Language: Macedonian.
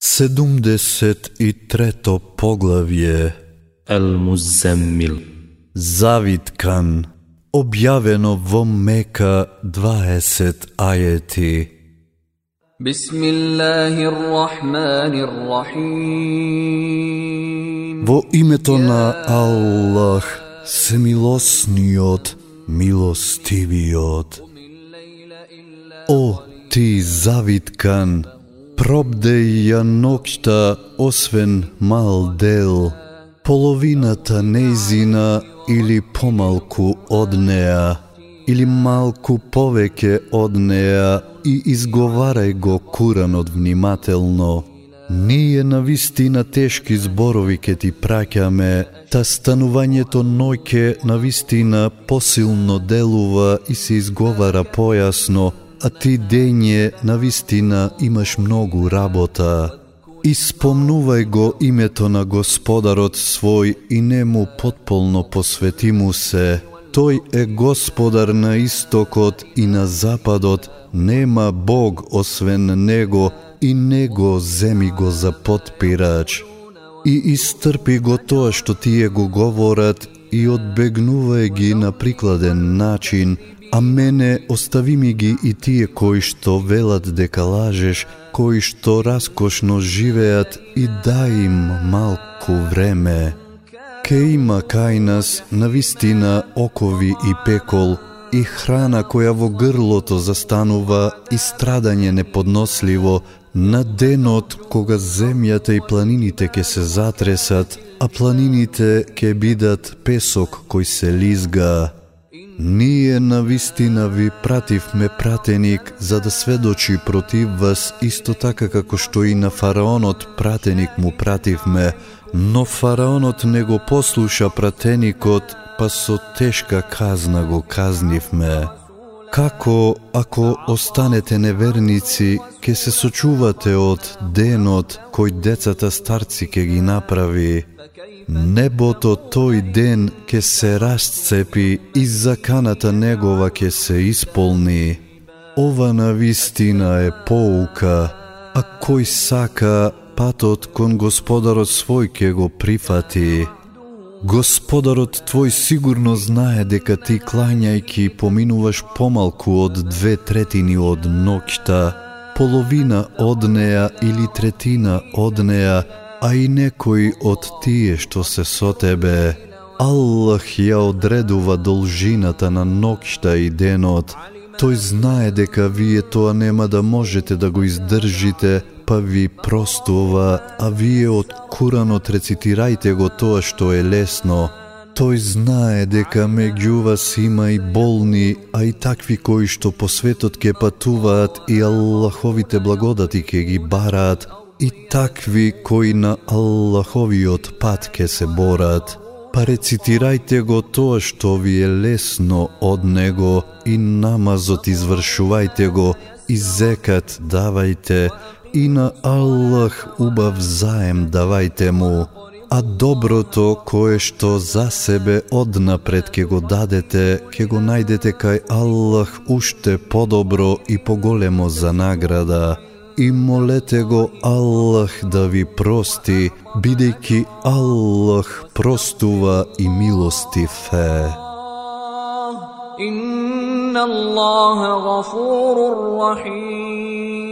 73-то поглавје. Ел-Муземмил Завиткан. Објавено во Мека 20 ајети. Бисмиллахир-Рахманир-Рахим. Во името на Аллах, се милосниот, милостивиот. О, ти завиткан, пробдеј ја ноќта освен мал дел, половината нејзина или помалку од неа, или малку повеќе од неа и изговарај го Куранот внимателно. Ние на вистина тешки зборови ке ти праќаме, та станувањето ноќе на вистина посилно делува и се изговара појасно, а ти дење на вистина имаш многу работа. Испомнувај го името на Господарот свој и не му потполно посвети му се. Тој е Господар на истокот и на западот, нема Бог освен Него и Него земи го за подпирач. И истрпи го тоа што тие го говорат и одбегнувај ги на прикладен начин, а мене остави ми ги и тие кои што велат дека лажеш, кои што раскошно живеат и дај им малку време. Ке има кај нас на вистина окови и пекол, и храна која во грлото застанува и страдање неподносливо на денот кога земјата и планините ќе се затресат, а планините ќе бидат песок кој се лизга. Ние на вистина ви пративме пратеник за да сведочи против вас исто така како што и на фараонот пратеник му пративме, но фараонот не го послуша пратеникот, па со тешка казна го казнивме. Како ако останете неверници, ке се сочувате од денот кој децата старци ке ги направи. Небото тој ден ке се расцепи и заканата негова ке се исполни. Ова на вистина е поука, а кој сака патот кон Господарот свој ке го прифати. Господарот твој сигурно знае дека ти клањајки поминуваш помалку од две третини од ноќта, половина од неа или третина од неа, а и некој од тие што се со тебе. Аллах ја одредува должината на ноќта и денот. Тој знае дека вие тоа нема да можете да го издржите, па ви простува, а вие од Куранот рецитирајте го тоа што е лесно. Тој знае дека меѓу вас има и болни, а и такви кои што по светот ке патуваат и Аллаховите благодати ке ги бараат, и такви кои на Аллаховиот пат ке се борат. Па рецитирајте го тоа што ви е лесно од него и намазот извршувајте го и зекат давајте и на Аллах убав заем давајте му, а доброто кое што за себе однапред ке го дадете, ке го најдете кај Аллах уште подобро и поголемо за награда, и молете го Аллах да ви прости, бидејќи Аллах простува и милостив е. Инна Аллах гафурур рахим